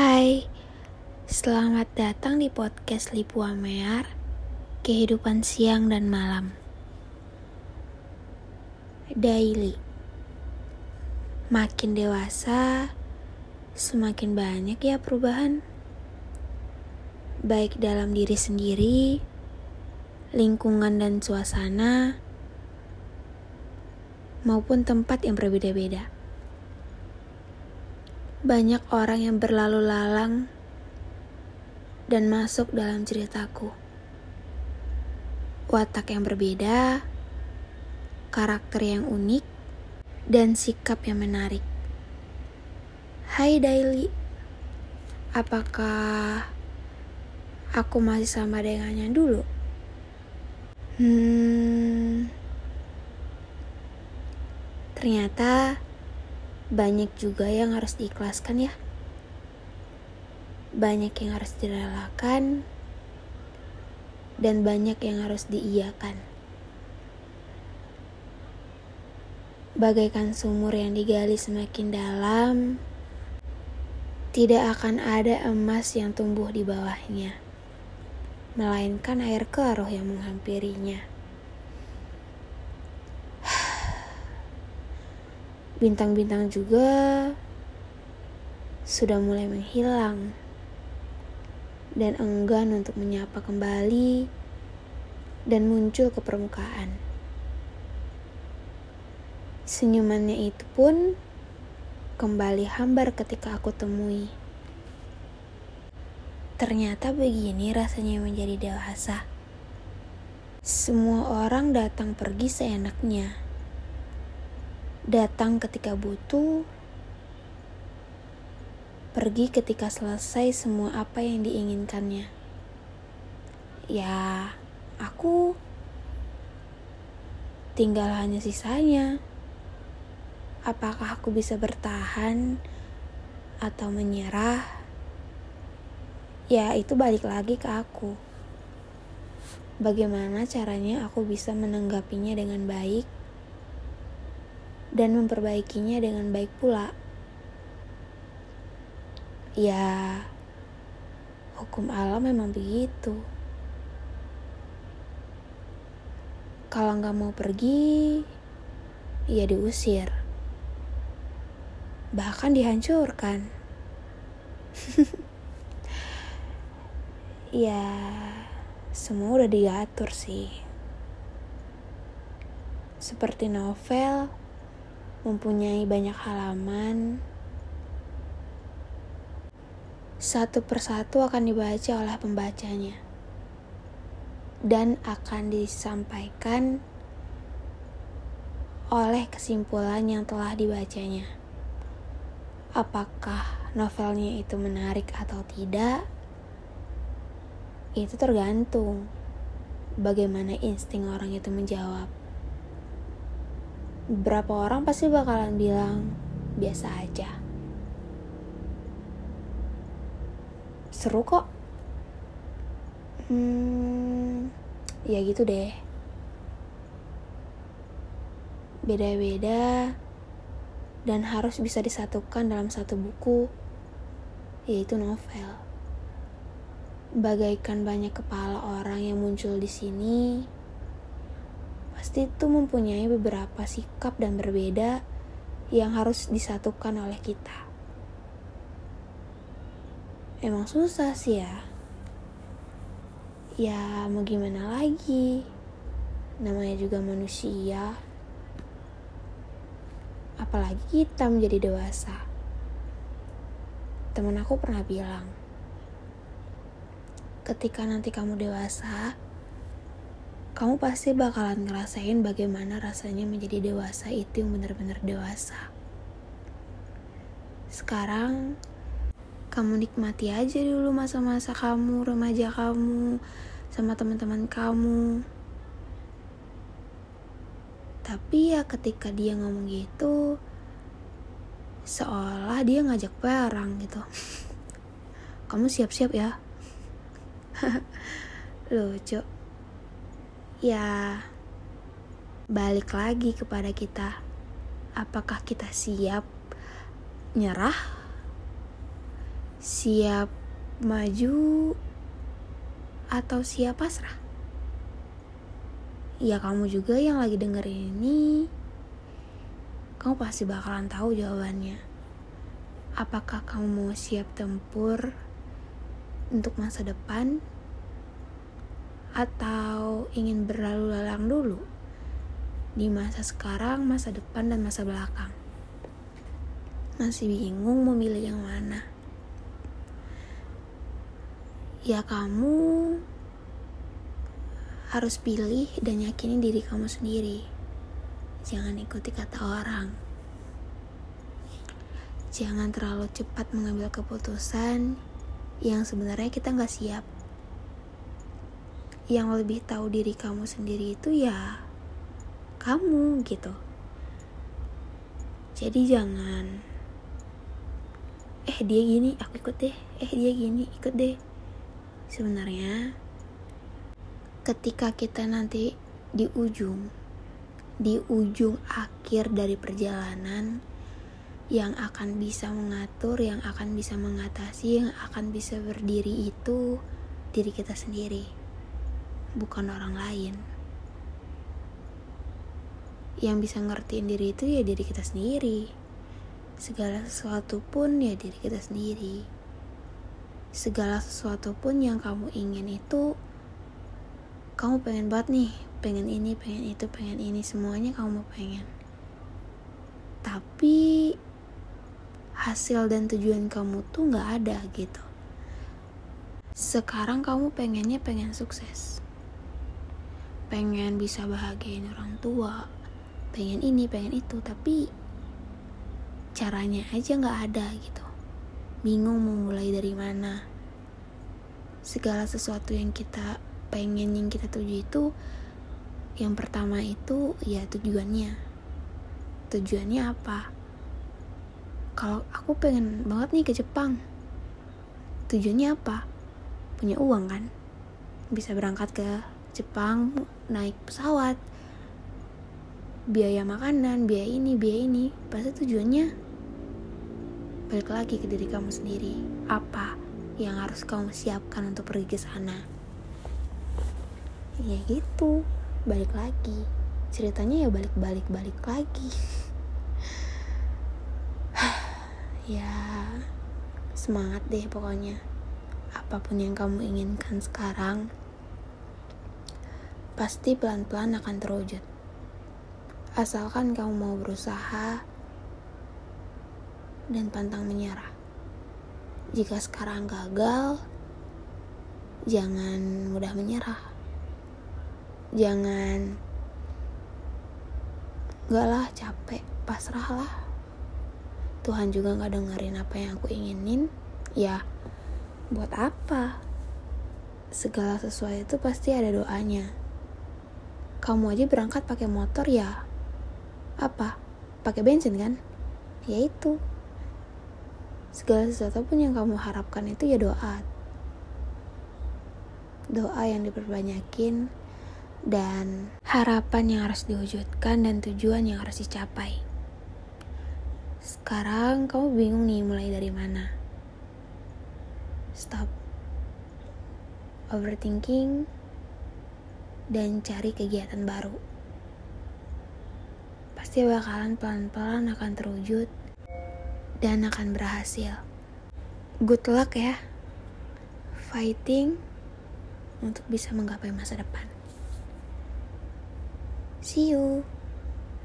Hai, selamat datang di podcast Lipu Amear, Kehidupan Siang dan Malam. Daily Makin dewasa, semakin banyak ya perubahan. Baik dalam diri sendiri, lingkungan dan suasana, maupun tempat yang berbeda-beda. Banyak orang yang berlalu lalang dan masuk dalam ceritaku. Watak yang berbeda, karakter yang unik, dan sikap yang menarik. Hai Daily, apakah aku masih sama dengannya dulu? Hmm, ternyata banyak juga yang harus diikhlaskan ya. Banyak yang harus direlakan dan banyak yang harus diiyakan. Bagaikan sumur yang digali semakin dalam, tidak akan ada emas yang tumbuh di bawahnya, melainkan air keruh yang menghampirinya. Bintang-bintang juga sudah mulai menghilang dan enggan untuk menyapa kembali dan muncul ke permukaan. Senyumannya itu pun kembali hambar ketika aku temui. Ternyata begini rasanya menjadi dewasa. Semua orang datang pergi seenaknya datang ketika butuh, pergi ketika selesai semua apa yang diinginkannya. Ya, aku tinggal hanya sisanya. Apakah aku bisa bertahan atau menyerah? Ya, itu balik lagi ke aku. Bagaimana caranya aku bisa menanggapinya dengan baik? Dan memperbaikinya dengan baik pula. Ya, hukum alam memang begitu. Kalau nggak mau pergi, ya diusir. Bahkan dihancurkan. ya, semua udah diatur sih. Seperti novel, mempunyai banyak halaman. Satu persatu akan dibaca oleh pembacanya dan akan disampaikan oleh kesimpulan yang telah dibacanya. Apakah novelnya itu menarik atau tidak? Itu tergantung bagaimana insting orang itu menjawab beberapa orang pasti bakalan bilang biasa aja. Seru kok. Hmm, ya gitu deh. Beda-beda dan harus bisa disatukan dalam satu buku, yaitu novel. Bagaikan banyak kepala orang yang muncul di sini, pasti itu mempunyai beberapa sikap dan berbeda yang harus disatukan oleh kita. Emang susah sih ya. Ya mau gimana lagi. Namanya juga manusia. Apalagi kita menjadi dewasa. Temen aku pernah bilang, ketika nanti kamu dewasa, kamu pasti bakalan ngerasain bagaimana rasanya menjadi dewasa itu yang benar-benar dewasa. Sekarang, kamu nikmati aja dulu masa-masa kamu, remaja kamu, sama teman-teman kamu. Tapi ya ketika dia ngomong gitu, seolah dia ngajak perang gitu. Kamu siap-siap ya. Lucu ya balik lagi kepada kita. Apakah kita siap nyerah? Siap maju atau siap pasrah? Ya kamu juga yang lagi dengerin ini, kamu pasti bakalan tahu jawabannya. Apakah kamu mau siap tempur untuk masa depan atau ingin berlalu lalang dulu di masa sekarang, masa depan, dan masa belakang. Masih bingung mau milih yang mana? Ya kamu harus pilih dan yakini diri kamu sendiri. Jangan ikuti kata orang. Jangan terlalu cepat mengambil keputusan yang sebenarnya kita nggak siap. Yang lebih tahu diri kamu sendiri itu ya kamu gitu. Jadi jangan eh dia gini aku ikut deh. Eh dia gini ikut deh. Sebenarnya ketika kita nanti di ujung di ujung akhir dari perjalanan yang akan bisa mengatur, yang akan bisa mengatasi, yang akan bisa berdiri itu diri kita sendiri, bukan orang lain. Yang bisa ngertiin diri itu ya diri kita sendiri. Segala sesuatu pun ya diri kita sendiri. Segala sesuatu pun yang kamu ingin itu kamu pengen banget nih, pengen ini, pengen itu, pengen ini, semuanya kamu pengen. Tapi hasil dan tujuan kamu tuh nggak ada gitu. Sekarang kamu pengennya pengen sukses, pengen bisa bahagiain orang tua, pengen ini, pengen itu, tapi caranya aja nggak ada gitu. Bingung mau mulai dari mana. Segala sesuatu yang kita pengen yang kita tuju itu yang pertama itu ya tujuannya tujuannya apa kalau aku pengen banget nih ke Jepang tujuannya apa punya uang kan bisa berangkat ke Jepang naik pesawat. Biaya makanan biaya ini biaya ini. Pasti tujuannya balik lagi ke diri kamu sendiri. Apa yang harus kamu siapkan untuk pergi ke sana? Ya gitu balik lagi. Ceritanya ya balik balik balik lagi. Ya semangat deh pokoknya. Apa pun yang kamu inginkan sekarang pasti pelan-pelan akan terwujud. Asalkan kamu mau berusaha dan pantang menyerah. Jika sekarang gagal jangan mudah menyerah. Jangan enggak lah capek pasrahlah. Tuhan juga gak dengerin apa yang aku inginin, ya buat apa? Segala sesuatu itu pasti ada doanya. Kamu aja berangkat pakai motor ya, apa? Pakai bensin kan? Ya itu. Segala sesuatu pun yang kamu harapkan itu ya doa. Doa yang diperbanyakin dan harapan yang harus diwujudkan dan tujuan yang harus dicapai. Sekarang kamu bingung nih mulai dari mana. Stop. Overthinking dan cari kegiatan baru. Pasti bakalan pelan-pelan akan terwujud dan akan berhasil. Good luck ya. Fighting untuk bisa menggapai masa depan. See you.